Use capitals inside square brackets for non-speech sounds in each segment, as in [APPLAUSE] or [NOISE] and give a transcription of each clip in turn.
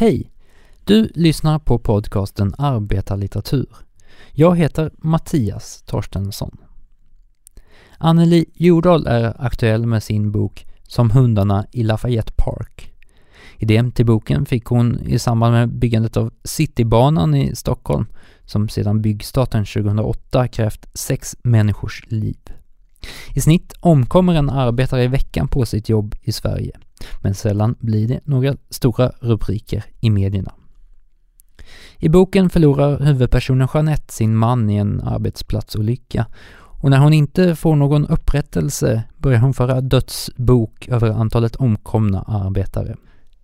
Hej! Du lyssnar på podcasten Arbetarlitteratur. Jag heter Mattias Torstensson. Anneli Jordahl är aktuell med sin bok Som hundarna i Lafayette Park. Idén till boken fick hon i samband med byggandet av Citybanan i Stockholm som sedan byggstarten 2008 krävt sex människors liv. I snitt omkommer en arbetare i veckan på sitt jobb i Sverige, men sällan blir det några stora rubriker i medierna. I boken förlorar huvudpersonen Jeanette sin man i en arbetsplatsolycka och när hon inte får någon upprättelse börjar hon föra dödsbok över antalet omkomna arbetare.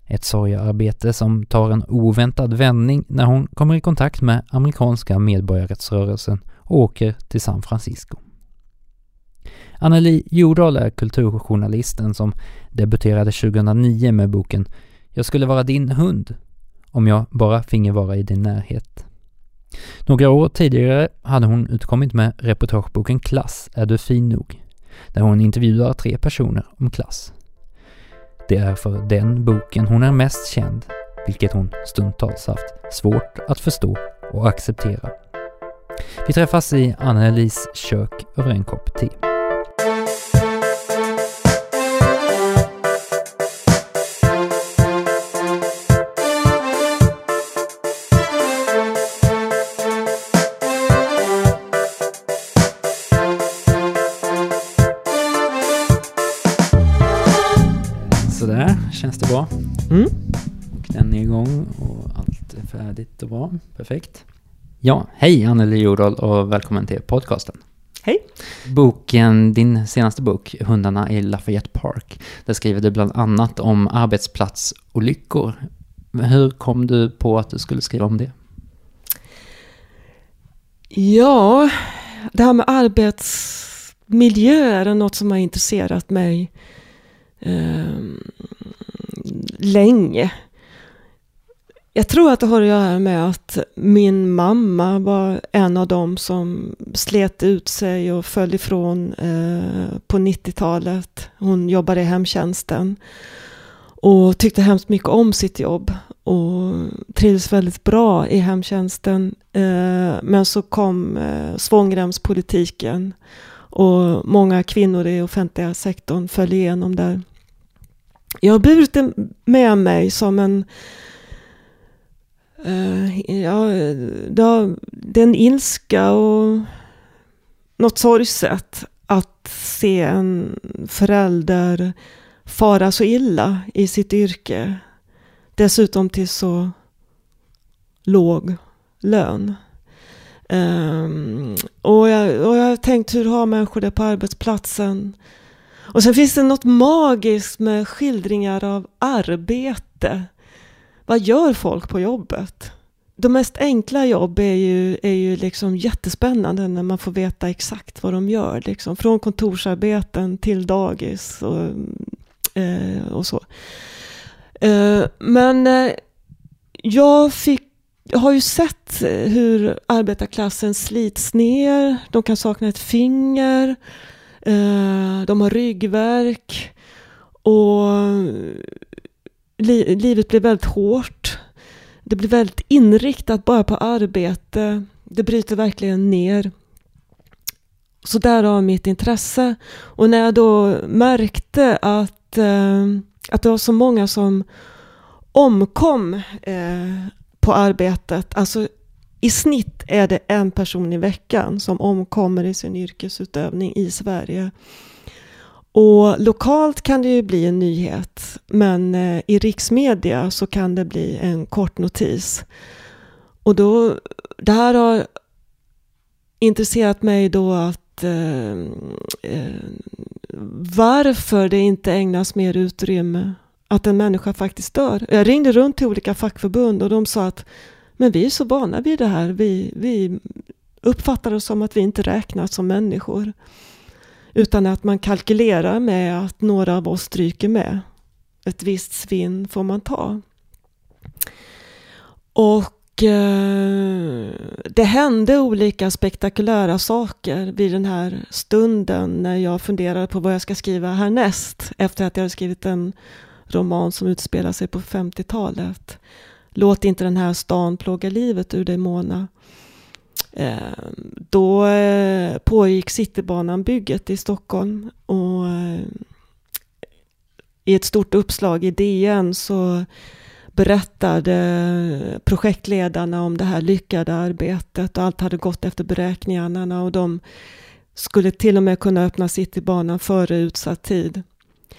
Ett sorgearbete som tar en oväntad vändning när hon kommer i kontakt med amerikanska medborgarrättsrörelsen och åker till San Francisco. Anneli Jordahl är kulturjournalisten som debuterade 2009 med boken Jag skulle vara din hund om jag bara finge vara i din närhet. Några år tidigare hade hon utkommit med reportageboken Klass, är du fin nog? Där hon intervjuar tre personer om klass. Det är för den boken hon är mest känd, vilket hon stundtals haft svårt att förstå och acceptera. Vi träffas i Annelies kök över en kopp te. Mm. Och den är igång och allt är färdigt och bra. Perfekt. Ja, hej Anneli Jordahl och välkommen till podcasten. Hej. Boken, din senaste bok, Hundarna i Lafayette Park, där skriver du bland annat om arbetsplatsolyckor. Hur kom du på att du skulle skriva om det? Ja, det här med arbetsmiljö är något som har intresserat mig eh, länge. Jag tror att det har att göra med att min mamma var en av dem som slet ut sig och föll ifrån eh, på 90-talet. Hon jobbade i hemtjänsten och tyckte hemskt mycket om sitt jobb och trivdes väldigt bra i hemtjänsten. Eh, men så kom eh, svångremspolitiken och många kvinnor i offentliga sektorn föll igenom där. Jag har burit det med mig som en Uh, ja, det, det är en ilska och något sorgset att se en förälder fara så illa i sitt yrke. Dessutom till så låg lön. Um, och, jag, och jag har tänkt hur har människor det på arbetsplatsen? Och sen finns det något magiskt med skildringar av arbete. Vad gör folk på jobbet? De mest enkla jobb är ju, är ju liksom jättespännande när man får veta exakt vad de gör. Liksom. Från kontorsarbeten till dagis och, eh, och så. Eh, men eh, jag fick har ju sett hur arbetarklassen slits ner. De kan sakna ett finger. Eh, de har ryggverk. Och li livet blir väldigt hårt. Det blir väldigt inriktat bara på arbete. Det bryter verkligen ner. Så därav mitt intresse. Och när jag då märkte att, eh, att det var så många som omkom eh, på arbetet. Alltså i snitt är det en person i veckan som omkommer i sin yrkesutövning i Sverige. Och lokalt kan det ju bli en nyhet, men eh, i riksmedia så kan det bli en kort notis. Och då, det här har intresserat mig då att eh, eh, varför det inte ägnas mer utrymme att en människa faktiskt dör. Jag ringde runt till olika fackförbund och de sa att men vi är så vana vid det här. Vi, vi uppfattar det som att vi inte räknas som människor. Utan att man kalkylerar med att några av oss stryker med. Ett visst svinn får man ta. Och eh, det hände olika spektakulära saker vid den här stunden när jag funderade på vad jag ska skriva härnäst. Efter att jag hade skrivit en roman som utspelar sig på 50-talet. Låt inte den här stan plåga livet ur dig Mona. Eh, då eh, pågick Citybanan-bygget i Stockholm och eh, i ett stort uppslag i DN så berättade projektledarna om det här lyckade arbetet och allt hade gått efter beräkningarna och de skulle till och med kunna öppna Citybanan före utsatt tid.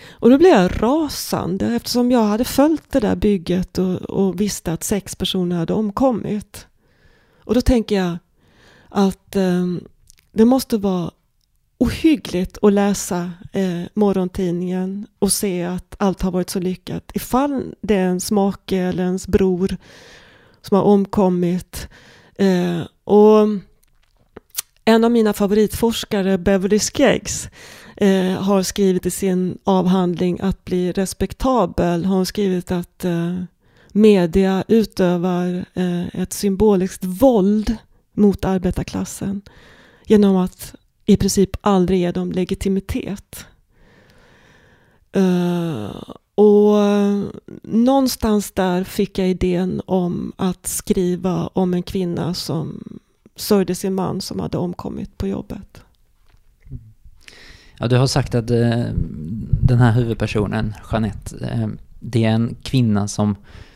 Och då blev jag rasande eftersom jag hade följt det där bygget och, och visste att sex personer hade omkommit. Och då tänker jag att eh, det måste vara ohyggligt att läsa eh, morgontidningen och se att allt har varit så lyckat. Ifall det är ens make eller ens bror som har omkommit. Eh, och en av mina favoritforskare, Beverly Skeggs, eh, har skrivit i sin avhandling Att bli respektabel, har hon skrivit att eh, media utövar eh, ett symboliskt våld mot arbetarklassen genom att i princip aldrig ge dem legitimitet. Uh, och eh, någonstans där fick jag idén om att skriva om en kvinna som sörjde sin man som hade omkommit på jobbet. Ja, du har sagt att eh, den här huvudpersonen, Jeanette, eh, det är en kvinna som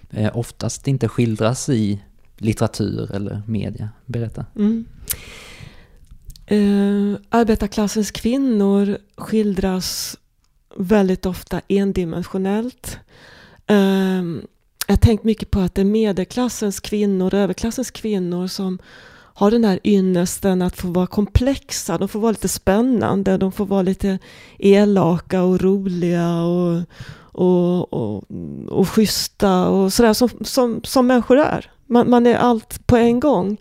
eh, oftast inte skildras i litteratur eller media. Berätta. Mm. Eh, arbetarklassens kvinnor skildras väldigt ofta endimensionellt. Eh, jag har tänkt mycket på att det är medelklassens kvinnor, överklassens kvinnor som har den här ynnesten att få vara komplexa, de får vara lite spännande, de får vara lite elaka och roliga och, och, och, och schyssta och sådär som, som, som människor är. Man, man är allt på en gång.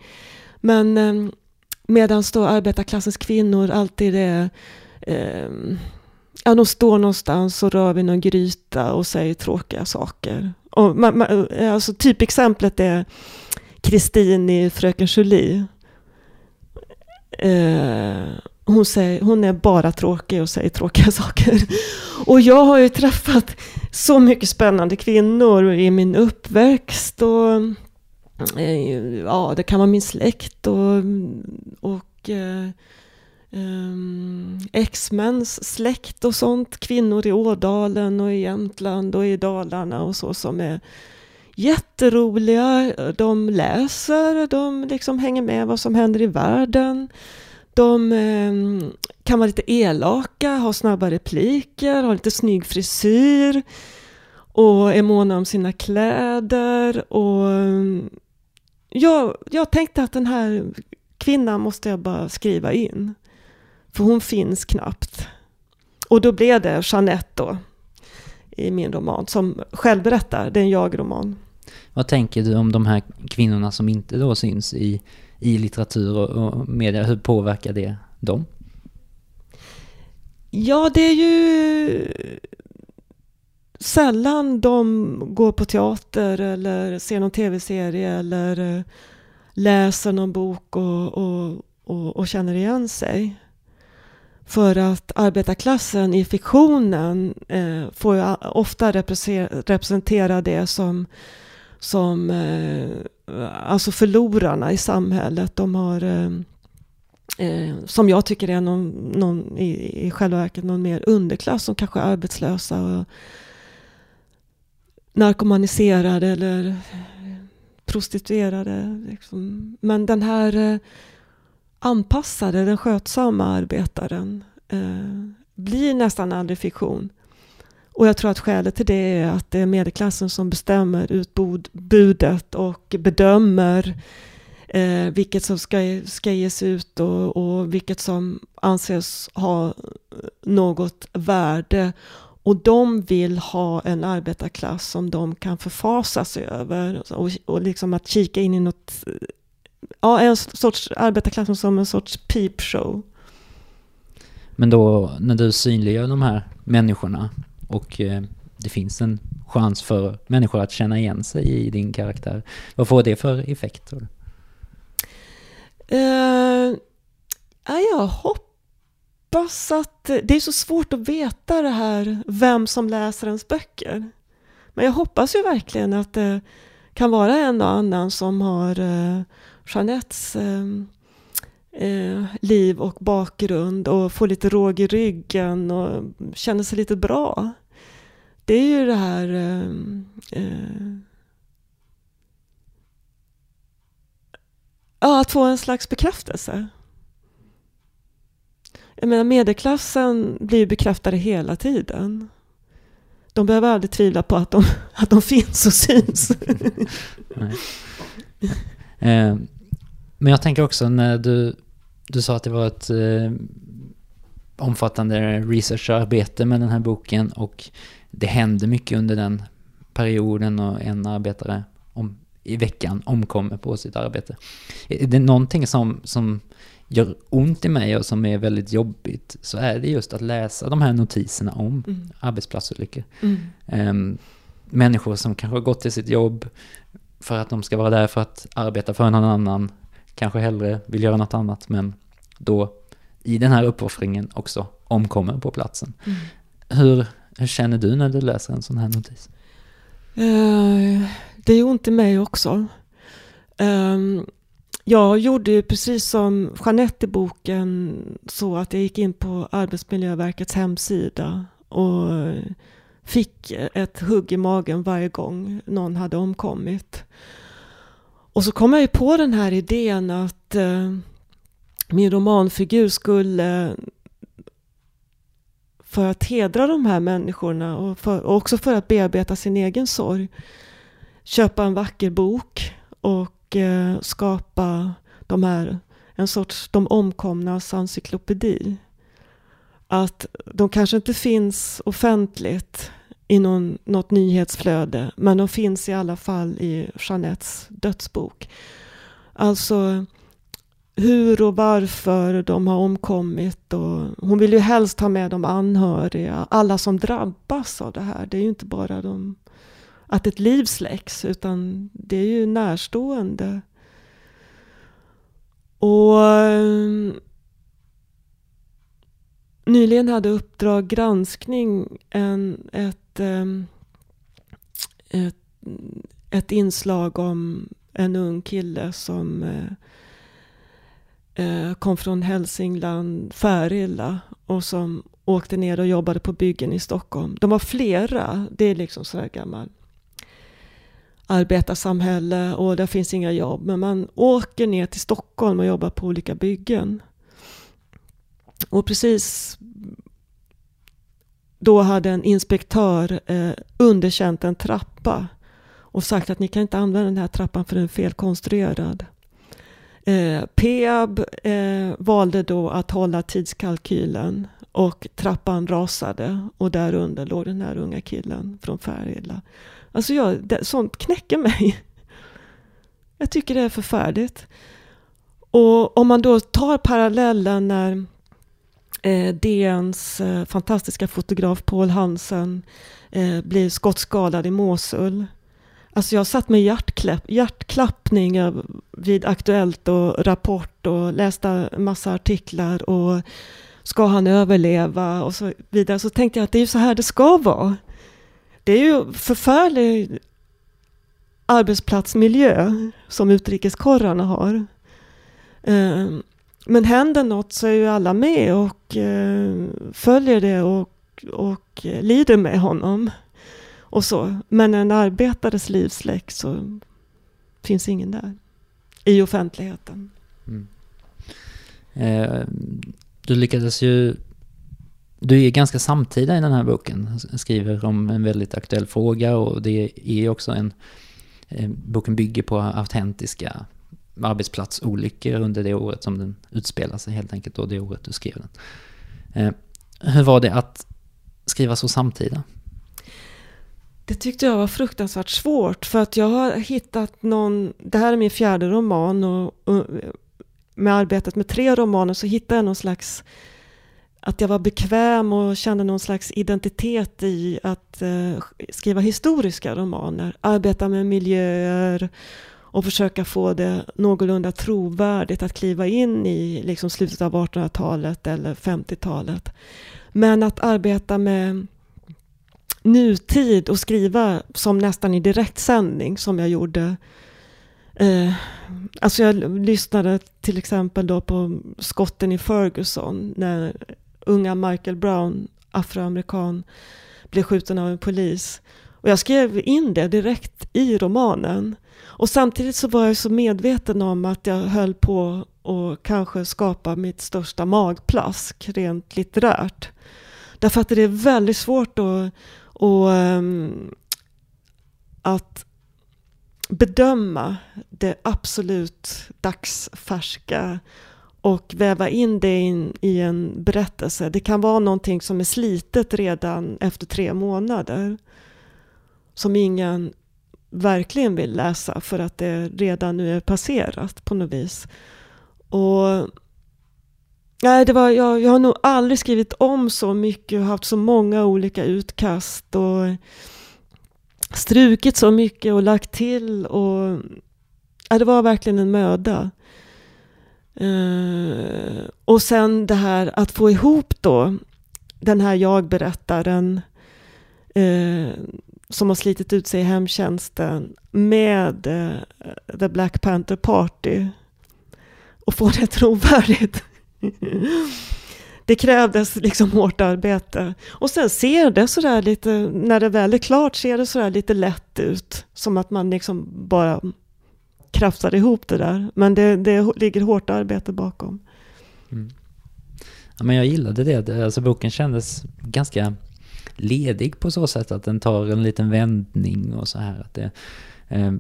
Men eh, Medan då arbetarklassens kvinnor alltid är eh, Ja, de står någonstans och rör vid någon gryta och säger tråkiga saker. Och man, man, alltså typexemplet är Kristin i Fröken Julie. Eh, hon, säger, hon är bara tråkig och säger tråkiga [LAUGHS] saker. Och jag har ju träffat så mycket spännande kvinnor i min uppväxt. Och Eh, ja, det kan vara min släkt och, och eh, um, ex-mäns släkt och sånt. Kvinnor i Ådalen och i Jämtland och i Dalarna och så som är jätteroliga. De läser, de liksom hänger med vad som händer i världen. De eh, kan vara lite elaka, ha snabba repliker, ha lite snygg frisyr och är måna om sina kläder och ehm, jag, jag tänkte att den här kvinnan måste jag bara skriva in. För hon finns knappt. Och då blev det Jeanette då, i min roman, som själv berättar. Det är en jag-roman. Vad tänker du om de här kvinnorna som inte då syns i, i litteratur och, och media? Hur påverkar det dem? Ja, det är ju sällan de går på teater eller ser någon tv-serie eller eh, läser någon bok och, och, och, och, känner igen sig. För att arbetarklassen i fiktionen eh, får ju ofta representera det som, som eh, alltså förlorarna i samhället. De har eh, eh, som jag tycker är någon, någon i, i själva verket någon mer underklass som kanske är arbetslösa och narkomaniserade eller prostituerade. Liksom. Men den här eh, anpassade, den skötsamma arbetaren eh, blir nästan aldrig fiktion. Och jag tror att skälet till det är att det är medelklassen som bestämmer utbudet och bedömer eh, vilket som ska, ska ges ut och, och vilket som anses ha något värde och de vill ha en arbetarklass som de kan förfasa sig över. Och, och liksom att kika in i något, ja en sorts arbetarklass som en sorts peepshow. Men då när du synliggör de här människorna och eh, det finns en chans för människor att känna igen sig i din karaktär. Vad får det för effekt tror du? Uh, jag hoppas att... Det är så svårt att veta det här, vem som läser ens böcker. Men jag hoppas ju verkligen att det kan vara en och annan som har uh, Jeanettes uh, uh, liv och bakgrund och får lite råg i ryggen och känner sig lite bra. Det är ju det här eh, eh, Ja, att få en slags bekräftelse. Jag menar medelklassen blir bekräftade hela tiden. De behöver aldrig tvivla på att de, [LAUGHS] att de finns och syns. eh, men jag tänker också när du, du sa att det var ett eh, omfattande researcharbete med den här boken och det hände mycket under den perioden och en arbetare om, i veckan omkommer på sitt arbete. Är det någonting som, som gör ont i mig och som är väldigt jobbigt så är det just att läsa de här notiserna om mm. arbetsplatsolyckor. Mm. Um, människor som kanske har gått till sitt jobb för att de ska vara där för att arbeta för någon annan, kanske hellre vill göra något annat, men då i den här uppoffringen också omkommer på platsen. Mm. Hur, hur känner du när du läser en sån här notis? Uh, det är ont i mig också. Um, jag gjorde ju precis som Jeanette i boken så att jag gick in på Arbetsmiljöverkets hemsida och fick ett hugg i magen varje gång någon hade omkommit. Och så kom jag ju på den här idén att eh, min romanfigur skulle för att hedra de här människorna och, för, och också för att bearbeta sin egen sorg köpa en vacker bok och eh, skapa de här, en sorts de omkomnas encyklopedi. Att de kanske inte finns offentligt i någon, något nyhetsflöde, men de finns i alla fall i Jeanettes dödsbok. Alltså hur och varför de har omkommit. Och hon vill ju helst ha med de anhöriga, alla som drabbas av det här. Det är ju inte bara de, att ett liv släcks, utan det är ju närstående. Och eh, nyligen hade Uppdrag granskning en, ett, eh, ett, ett inslag om en ung kille som eh, Eh, kom från Hälsingland, Färila och som åkte ner och jobbade på byggen i Stockholm. De var flera, det är liksom sådär gammal arbetarsamhälle och där finns inga jobb. Men man åker ner till Stockholm och jobbar på olika byggen. Och precis då hade en inspektör eh, underkänt en trappa och sagt att ni kan inte använda den här trappan för den är felkonstruerad. Eh, Peab eh, valde då att hålla tidskalkylen och trappan rasade och där under låg den här unga killen från Färila. Alltså jag, det, sånt knäcker mig. [LAUGHS] Jag tycker det är förfärligt. Och om man då tar parallellen när eh, DNs eh, fantastiska fotograf Paul Hansen eh, blir skottskadad i Mosul. Alltså jag satt med hjärtklapp, hjärtklappning vid Aktuellt och Rapport och läste massa artiklar och ska han överleva och så vidare. Så tänkte jag att det är ju så här det ska vara. Det är ju förfärlig arbetsplatsmiljö som utrikeskorrarna har. Ehm, men händer något så är ju alla med och eh, följer det och, och lider med honom. Och så. Men en arbetares liv släcks så finns ingen där i offentligheten. Mm. Eh, du lyckades ju du är ganska samtida i den här boken, skriver om en väldigt aktuell fråga och det är också en... Eh, boken bygger på autentiska arbetsplatsolyckor under det året som den utspelar sig helt enkelt, och det året du skrev den. Eh, hur var det att skriva så samtida? Det tyckte jag var fruktansvärt svårt för att jag har hittat någon, det här är min fjärde roman och, och med arbetet med tre romaner så hittade jag någon slags att jag var bekväm och kände någon slags identitet i att eh, skriva historiska romaner. Arbeta med miljöer och försöka få det någorlunda trovärdigt att kliva in i liksom, slutet av 1800-talet eller 50-talet. Men att arbeta med nutid och skriva som nästan i direktsändning som jag gjorde. Eh, alltså jag lyssnade till exempel då på skotten i Ferguson när unga Michael Brown, afroamerikan, blev skjuten av en polis. Och jag skrev in det direkt i romanen. Och samtidigt så var jag så medveten om att jag höll på att kanske skapa mitt största magplask rent litterärt. Därför att det är väldigt svårt att, och, ehm, att bedöma det absolut dagsfärska och väva in det in i en berättelse. Det kan vara någonting som är slitet redan efter tre månader. Som ingen verkligen vill läsa för att det redan nu är passerat på något vis. Och Nej, det var, jag, jag har nog aldrig skrivit om så mycket och haft så många olika utkast och strukit så mycket och lagt till. Och, ja, det var verkligen en möda. Uh, och sen det här att få ihop då den här jag-berättaren uh, eh, som har slitit ut sig i hemtjänsten med uh, The Black Panther Party och få det trovärdigt. [LAUGHS] det krävdes liksom hårt arbete. Och sen ser det sådär lite, när det väl är klart, ser det sådär lite lätt ut. Som att man liksom bara krafsar ihop det där. Men det, det ligger hårt arbete bakom. Mm. Ja, men jag gillade det. Alltså boken kändes ganska ledig på så sätt att den tar en liten vändning och så här. Att det, eh,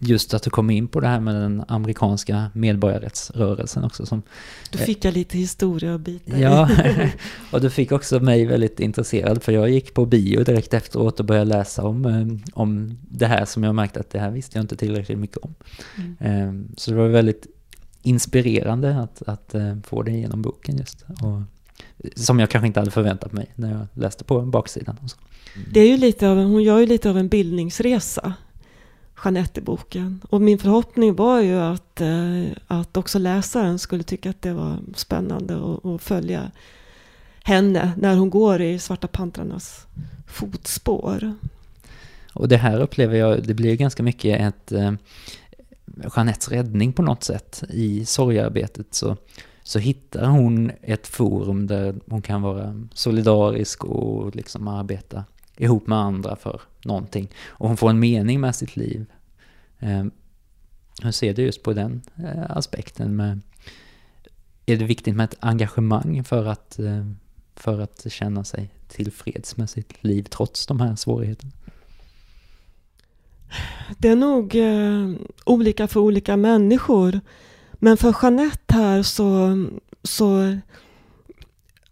just att du kom in på det här med den amerikanska medborgarrättsrörelsen också. Som, Då fick jag lite historia att bita Ja, [LAUGHS] [LAUGHS] och du fick också mig väldigt intresserad för jag gick på bio direkt efteråt och började läsa om, eh, om det här som jag märkte att det här visste jag inte tillräckligt mycket om. Mm. Ehm, så det var väldigt inspirerande att, att eh, få det genom boken just. Och, som jag kanske inte hade förväntat mig när jag läste på baksidan. Och så. Det är ju lite av, hon gör ju lite av en bildningsresa Jeanette-boken. Och min förhoppning var ju att, eh, att också läsaren skulle tycka att det var spännande att följa henne när hon går i Svarta pantrarnas fotspår. Och det här upplever jag, det blir ganska mycket ett eh, Jeanettes räddning på något sätt. I sorgarbetet så, så hittar hon ett forum där hon kan vara solidarisk och liksom arbeta ihop med andra för någonting. Och hon får en mening med sitt liv. Ehm, hur ser du just på den eh, aspekten? Med, är det viktigt med ett engagemang för att, eh, för att känna sig tillfreds med sitt liv trots de här svårigheterna? Det är nog eh, olika för olika människor. Men för Jeanette här så, så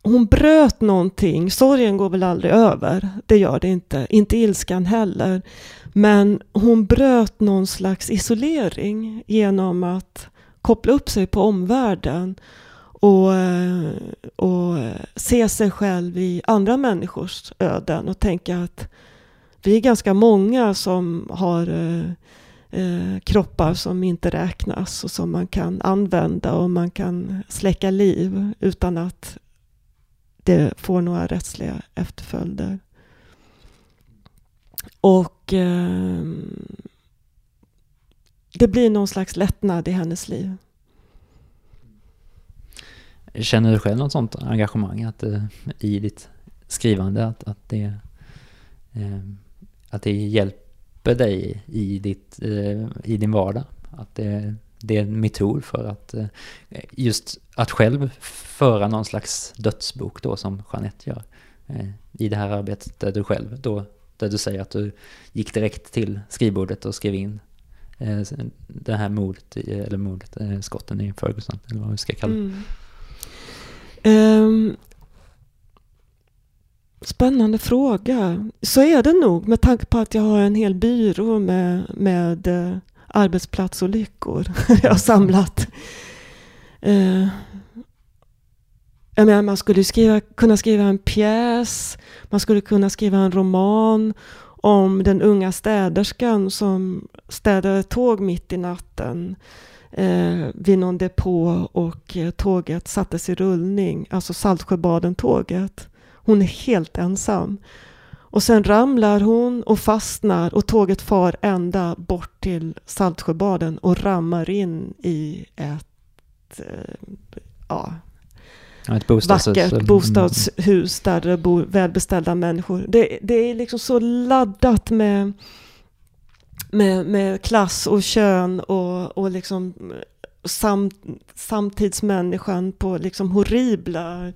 hon bröt någonting. Sorgen går väl aldrig över. Det gör det inte. Inte ilskan heller. Men hon bröt någon slags isolering genom att koppla upp sig på omvärlden och, eh, och eh, se sig själv i andra människors öden och tänka att vi är ganska många som har eh, eh kroppar som inte räknas och som man kan använda och man kan släcka liv utan att det får några rättsliga efterföljder. Och eh, det blir någon slags lättnad i hennes liv. Känner du själv något sånt engagemang att, eh, i ditt skrivande? Att, att, det, eh, att det hjälper dig i, ditt, eh, i din vardag? Att det det är en metod för att eh, just att själv föra någon slags dödsbok då som Jeanette gör. Eh, I det här arbetet där du själv då, där du säger att du gick direkt till skrivbordet och skrev in eh, det här mordet, eller mordet, skotten i Ferguson, eller vad vi ska kalla det. Mm. Um, spännande fråga. Så är det nog med tanke på att jag har en hel byrå med, med arbetsplatsolyckor [LAUGHS] jag har samlat. Eh, jag menar, man skulle skriva, kunna skriva en pjäs, man skulle kunna skriva en roman om den unga städerskan som städade tåg mitt i natten eh, vid någon depå och eh, tåget sattes i rullning, alltså Saltsjöbaden-tåget. Hon är helt ensam. Och sen ramlar hon och fastnar och tåget far ända bort till Saltsjöbaden och rammar in i ett eh, ja, ett bostadshus. vackert bostadshus där det bor välbeställda människor. Det, det är liksom så laddat med, med, med klass och kön och, och liksom sam, samtidsmänniskan på liksom horribla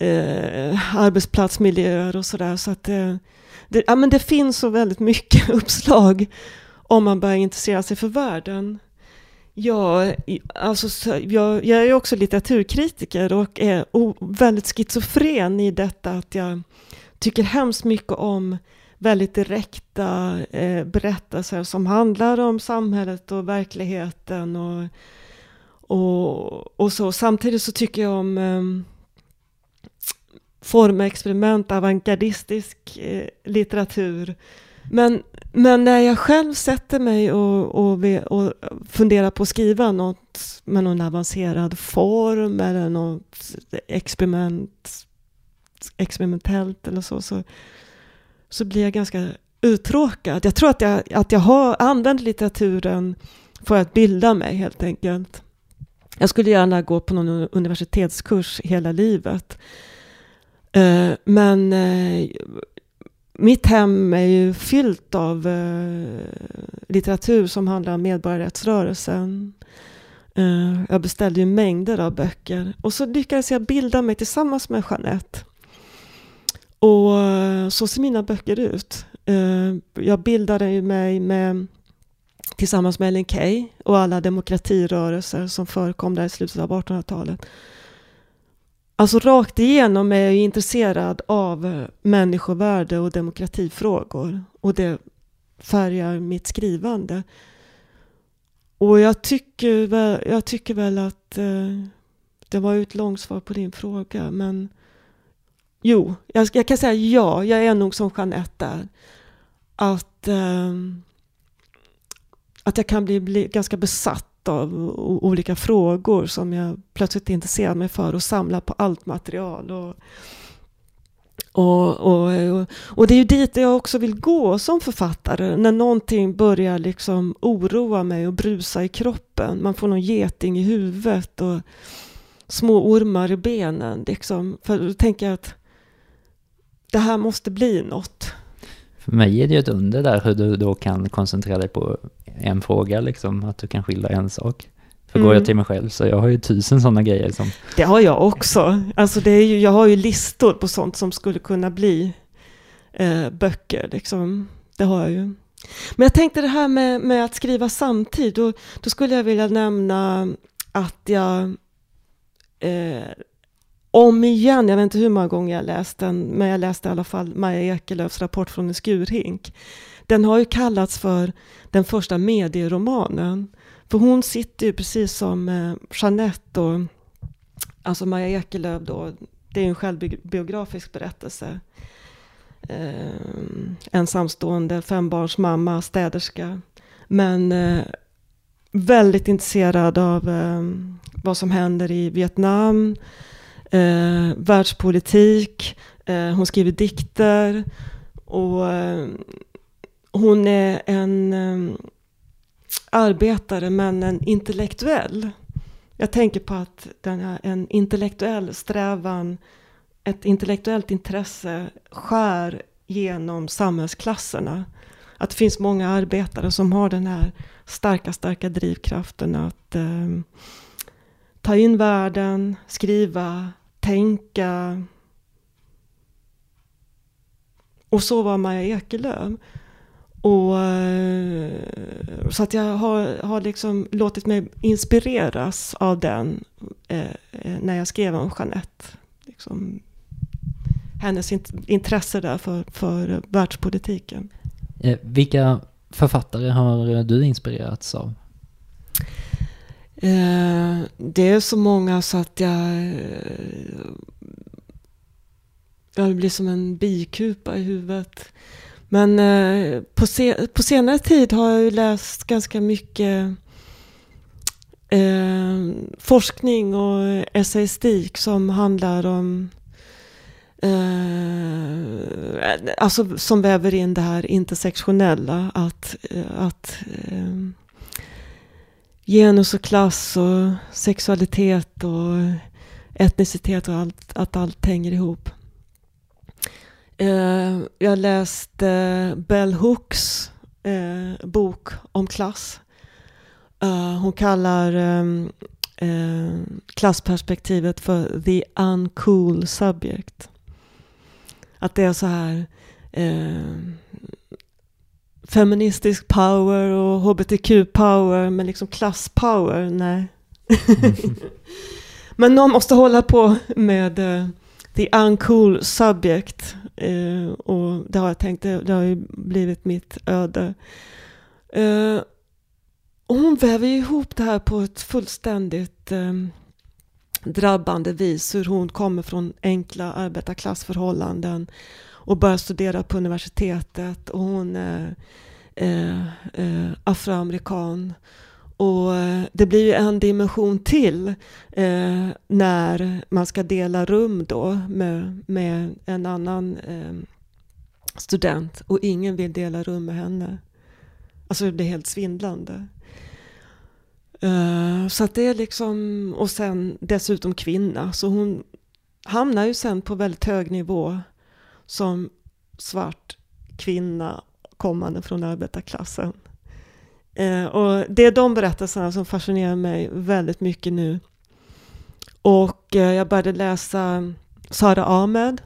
eh, arbetsplatsmiljöer och sådär. Så att eh, det, ja, men det finns så väldigt mycket [LAUGHS] uppslag om man börjar intressera sig för världen. Ja, alltså, jag, jag är också litteraturkritiker och är väldigt schizofren i detta att jag tycker hemskt mycket om väldigt direkta eh, berättelser som handlar om samhället och verkligheten och, och, och så. Samtidigt så tycker jag om eh, formexperiment, avantgardistisk eh, litteratur. Men, men när jag själv sätter mig och, och, och funderar på att skriva något med någon avancerad form eller något experiment, experimentellt eller så, så, så blir jag ganska uttråkad. Jag tror att jag, att jag har använt litteraturen för att bilda mig helt enkelt. Jag skulle gärna gå på någon universitetskurs hela livet. Eh, men eh, mitt hem är ju fyllt av eh, litteratur som handlar om medborgarrättsrörelsen. Eh, jag beställde ju mängder av böcker och så lyckades jag bilda mig tillsammans med Jeanette. Och eh, så ser mina böcker ut. Eh, jag bildade mig med, tillsammans med Ellen Key och alla demokratirörelser som förekom där i slutet av 1800-talet. Alltså rakt igenom är jag intresserad av eh, människovärde och demokratifrågor. Och det färgar mitt skrivande. Och jag tycker väl, jag tycker väl att eh, det var ett långt svar på din fråga. Men jo, jag, jag, kan säga ja, jag är nog som Jeanette där. Att, eh, att jag kan bli, bli ganska besatt av olika frågor som jag plötsligt intresserar mig för och samlar på allt material. Och, och, och, och, det är ju dit jag också vill gå som författare, när någonting börjar liksom oroa mig och brusa i kroppen. Man får någon geting i huvudet och små ormar i benen. Liksom. För då tänker jag att det här måste bli något. För mig är det ju ett under där hur du då kan koncentrera dig på en fråga liksom, att du kan skilja en sak. För mm. går jag mm. till mig själv så jag har ju tusen sådana grejer som... Det har jag också. Alltså det är ju, jag har ju listor på sånt som skulle kunna bli eh, böcker liksom. Det har jag ju. Men jag tänkte det här med, med att skriva samtidigt, då, då skulle jag vilja nämna att jag eh, om igen, jag vet inte hur många gånger jag läst den, men jag läste i alla fall Maja Ekelöfs rapport från en skurhink. Den har ju kallats för den första medieromanen. För hon sitter ju precis som eh, Jeanette och alltså Maja Ekelöf då, det är en självbiografisk berättelse. Eh, ensamstående fembarnsmamma, städerska. Men eh, väldigt intresserad av eh, vad som händer i Vietnam, eh, världspolitik, eh, hon skriver dikter och eh, hon är en eh, arbetare men en intellektuell. Jag tänker på att den är en intellektuell strävan, ett intellektuellt intresse skär genom samhällsklasserna. Att det finns många arbetare som har den här starka, starka drivkraften att eh, ta in världen, skriva, tänka. Och så var Maja Ekelöf. Och, eh, så att jag har, har liksom låtit mig inspireras av den eh, eh när jag skrev om Jeanette. Liksom, hennes intresse där för, för världspolitiken. Eh, vilka författare har du inspirerats av? Eh, det är så många så att jag... Eh, jag blir som en bikupa i huvudet. Men eh, på, se, på senare tid har jag ju läst ganska mycket eh, forskning och essayistik som handlar om eh, alltså som väver in det här intersektionella. Att, eh, att genus och klass och sexualitet och etnicitet och allt, att allt hänger ihop. Eh, jag läste Bell Hooks eh, bok om klass. Uh, hon kallar ehm, eh, klassperspektivet för the uncool subject. Att det är så här eh, feministisk power och hbtq power men liksom klasspower, nej. [LAUGHS] men någon måste hålla på med the uncool subject. och det har jag tänkt, det har ju blivit mitt öde. Och hon väver ihop det här på ett fullständigt eh, drabbande vis. Hur hon kommer från enkla arbetarklassförhållanden och började studera på universitetet. Och hon är eh, eh, afroamerikan. Och eh, det blir ju en dimension till eh, när man ska dela rum då med, med en annan eh, student och ingen vill dela rum med henne. Alltså det blir helt svindlande. Eh, så att det är liksom, och sen dessutom kvinna. Så hon hamnar ju sen på väldigt hög nivå som svart kvinna kommande från arbetarklassen. Eh, och det är de berättelserna som fascinerar mig väldigt mycket nu. Och eh, jag började läsa Sara Ahmed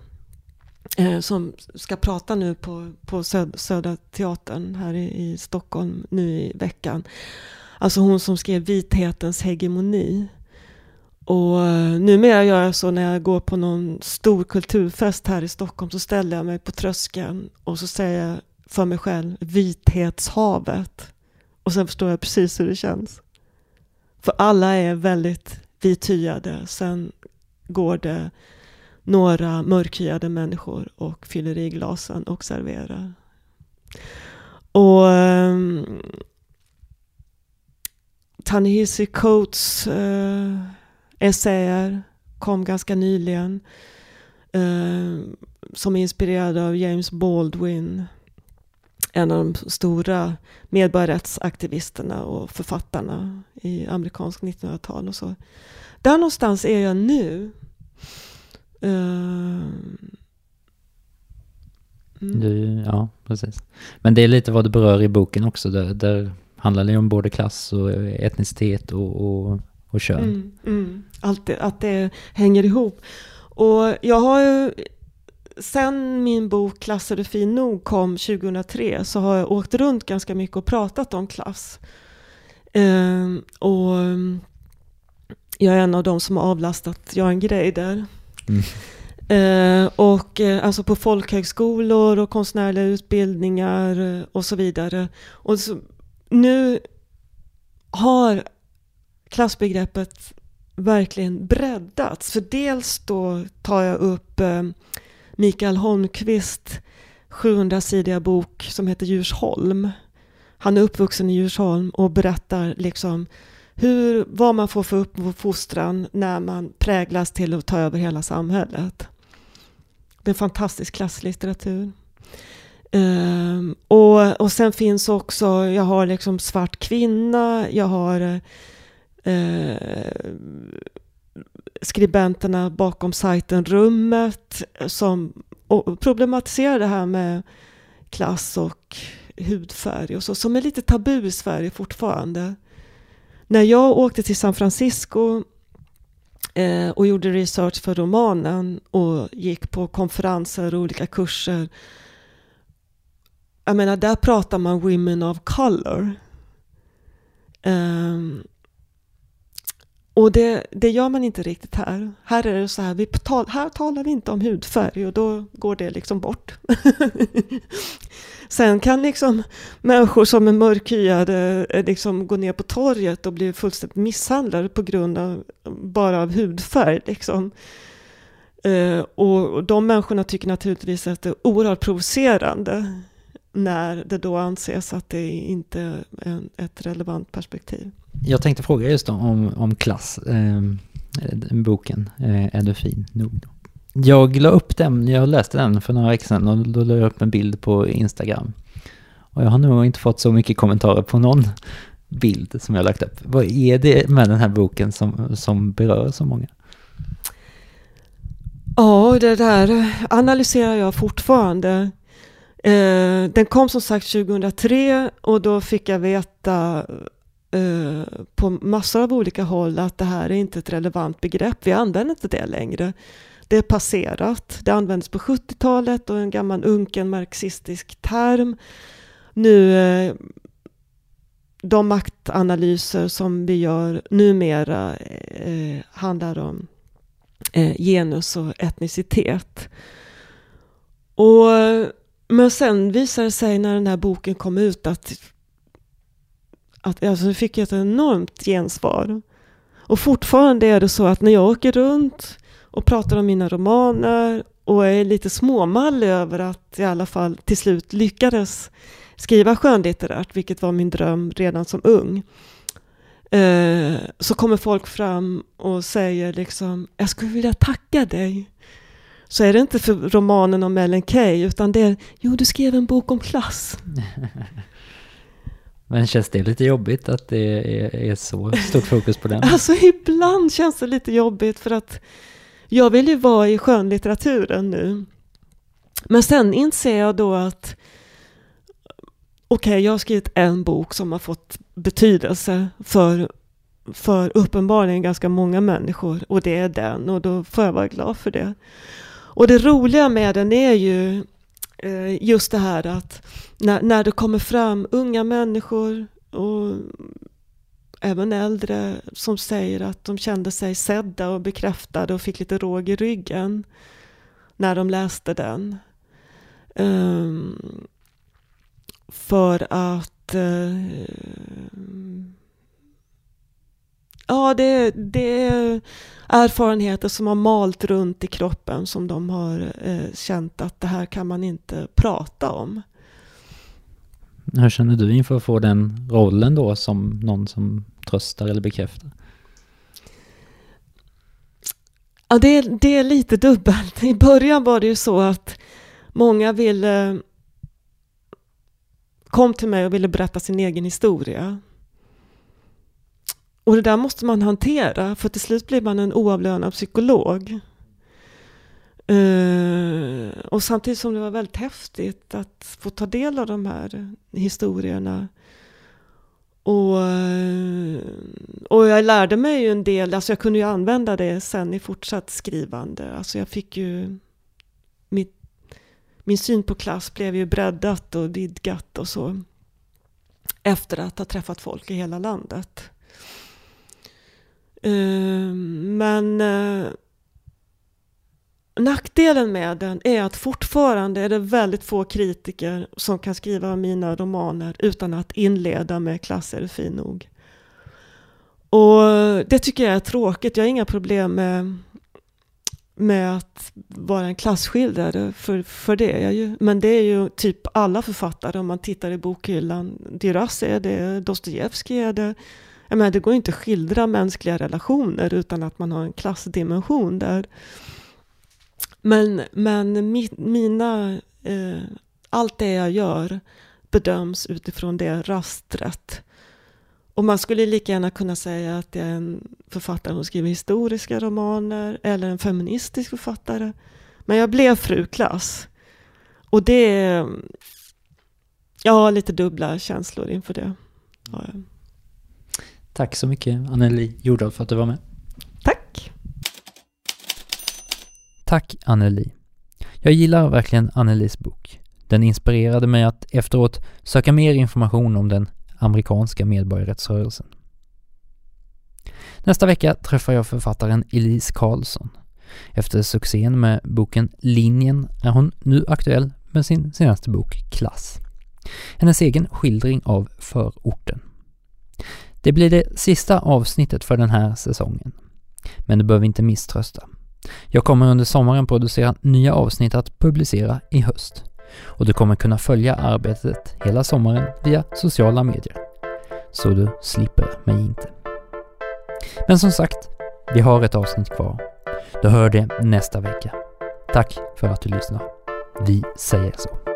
eh, som ska prata nu på, på Södra Teatern här i, i Stockholm nu i veckan. Alltså hon som skrev Vithetens hegemoni. Och eh, numera gör jag så när jag går på någon stor kulturfest här i Stockholm så ställer jag mig på tröskeln och så säger jag för mig själv vithetshavet. Och sen förstår jag precis hur det känns. För alla är väldigt vithyade. Sen går det några mörkhyade människor och fyller i glasen och serverar. Och ehm, um, Tanehisi Coates uh, essäer kom ganska nyligen. Eh, som är inspirerad av James Baldwin. En av de stora medborgarrättsaktivisterna och författarna i amerikansk 1900-tal och så. Där någonstans är jag nu. Eh, mm. du, ja, precis. Men det är lite vad du berör i boken också. Där, där handlar det om både klass och etnicitet och, och, och kön. Mm, mm. Allt det, att det hänger ihop. Och jag har ju, sen min bok Klasser är fin nog kom 2003 så har jag åkt runt ganska mycket och pratat om klass. Eh, och jag är en av de som har avlastat Jan Greider. Mm. Eh, och eh, alltså på folkhögskolor och konstnärliga utbildningar och så vidare. Och så, nu har klassbegreppet verkligen breddats. För dels då tar jag upp eh, Mikael Holmqvist 700-sidiga bok som heter Djursholm. Han är uppvuxen i Djursholm och berättar liksom hur, vad man får för uppfostran när man präglas till att ta över hela samhället. Det är en fantastisk klasslitteratur. Um, och, och sen finns också, jag har liksom Svart kvinna, jag har eh, eh, skribenterna bakom sajten Rummet som problematiserar det här med klass och hudfärg och så, som är lite tabu i Sverige fortfarande. När jag åkte till San Francisco eh, och gjorde research för romanen och gick på konferenser och olika kurser jag menar, där pratar man women of color. Um, och det, det gör man inte riktigt här. Här är det så här, vi tal, här talar vi inte om hudfärg och då går det liksom bort. [LAUGHS] Sen kan liksom människor som är mörkhyade eh, liksom gå ner på torget och bli fullständigt misshandlade på grund av bara av hudfärg. Liksom. Eh, och de människorna tycker naturligtvis att det är oerhört provocerande när det då anses att det inte är ett relevant perspektiv. Jag tänkte fråga just om, om klass, eh, boken, eh, Är du fin nog? Jag la upp den, jag läste den för några veckor sedan och då la jag upp en bild på Instagram. Och jag har nog inte fått så mycket kommentarer på någon bild som jag lagt upp. Vad är det med den här boken som, som berör så många? Ja, det där analyserar jag fortfarande. Eh, den kom som sagt 2003 och då fick jag veta Eh, på massor av olika håll att det här är inte ett relevant begrepp. Vi använder inte det längre. Det är passerat. Det användes på 70-talet och en gammal unken marxistisk term. Nu eh, de maktanalyser som vi gör numera eh, handlar om eh, genus och etnicitet. Och, men sen visade det sig när den här boken kom ut att, att alltså, jag fick ett enormt gensvar. Och fortfarande är det så att när jag åker runt och pratar om mina romaner och är lite småmallig över att i alla fall till slut lyckades skriva skönlitterärt, vilket var min dröm redan som ung. Eh, så kommer folk fram och säger liksom, jag skulle vilja tacka dig. Så är det inte för romanen om Ellen Key, utan det är, jo du skrev en bok om klass. [LAUGHS] Men känns det lite jobbigt att det är, är så stort fokus på den? [LAUGHS] alltså ibland känns det lite jobbigt för att jag vill ju vara i skönlitteraturen nu. Men sen inser jag då att okej, okay, jag har skrivit en bok som har fått betydelse för, för uppenbarligen ganska många människor och det är den och då får jag vara glad för det. Och det roliga med den är ju Eh, just det här att när, när det kommer fram unga människor och även äldre som säger att de kände sig sedda och bekräftade och fick lite råg i ryggen när de läste den. Um, för att uh, Ja, det, det är erfarenheter som har malt runt i kroppen som de har eh, känt att det här kan man inte prata om. Hur känner du inför att få den rollen då som någon som tröstar eller bekräftar? Ja, det, det är lite dubbelt. I början var det ju så att många ville kom till mig och ville berätta sin egen historia. Och det där måste man hantera, för till slut blir man en oavlönad psykolog. Uh, och samtidigt som det var väldigt häftigt att få ta del av de här historierna. Och, eh, och jag lärde mig ju en del, alltså jag kunde ju använda det sen i fortsatt skrivande. Alltså jag fick ju mitt min syn på klass blev ju breddat och vidgat och så. Efter att ha träffat folk i hela landet. Ehm, men eh, nackdelen med den är att fortfarande är det väldigt få kritiker som kan skriva mina romaner utan att inleda med klass är du fin nog. Och det tycker jag är tråkigt. Jag har inga problem med med att vara en klasskildrare för, för det är jag ju. Men det är ju typ alla författare om man tittar i bokhyllan. Duras är det, Dostojevskij är det. Jag menar, det går inte att skildra mänskliga relationer utan att man har en klassdimension där. Men, men mi, mina, eh, allt det jag gör bedöms utifrån det rastret. Och man skulle lika gärna kunna säga att jag är en författare som skriver historiska romaner eller en feministisk författare. Men jag blev fru Klass. Och det. Jag har lite dubbla känslor inför det. Ja. Tack så mycket Anneli Jordahl för att du var med. Tack! Tack Anneli. Jag gillar verkligen Annelis bok. Den inspirerade mig att efteråt söka mer information om den amerikanska medborgarrättsrörelsen. Nästa vecka träffar jag författaren Elise Karlsson. Efter succén med boken Linjen är hon nu aktuell med sin senaste bok Klass. Hennes egen skildring av förorten. Det blir det sista avsnittet för den här säsongen. Men du behöver inte misströsta. Jag kommer under sommaren producera nya avsnitt att publicera i höst och du kommer kunna följa arbetet hela sommaren via sociala medier. Så du slipper mig inte. Men som sagt, vi har ett avsnitt kvar. Du hör det nästa vecka. Tack för att du lyssnar. Vi säger så.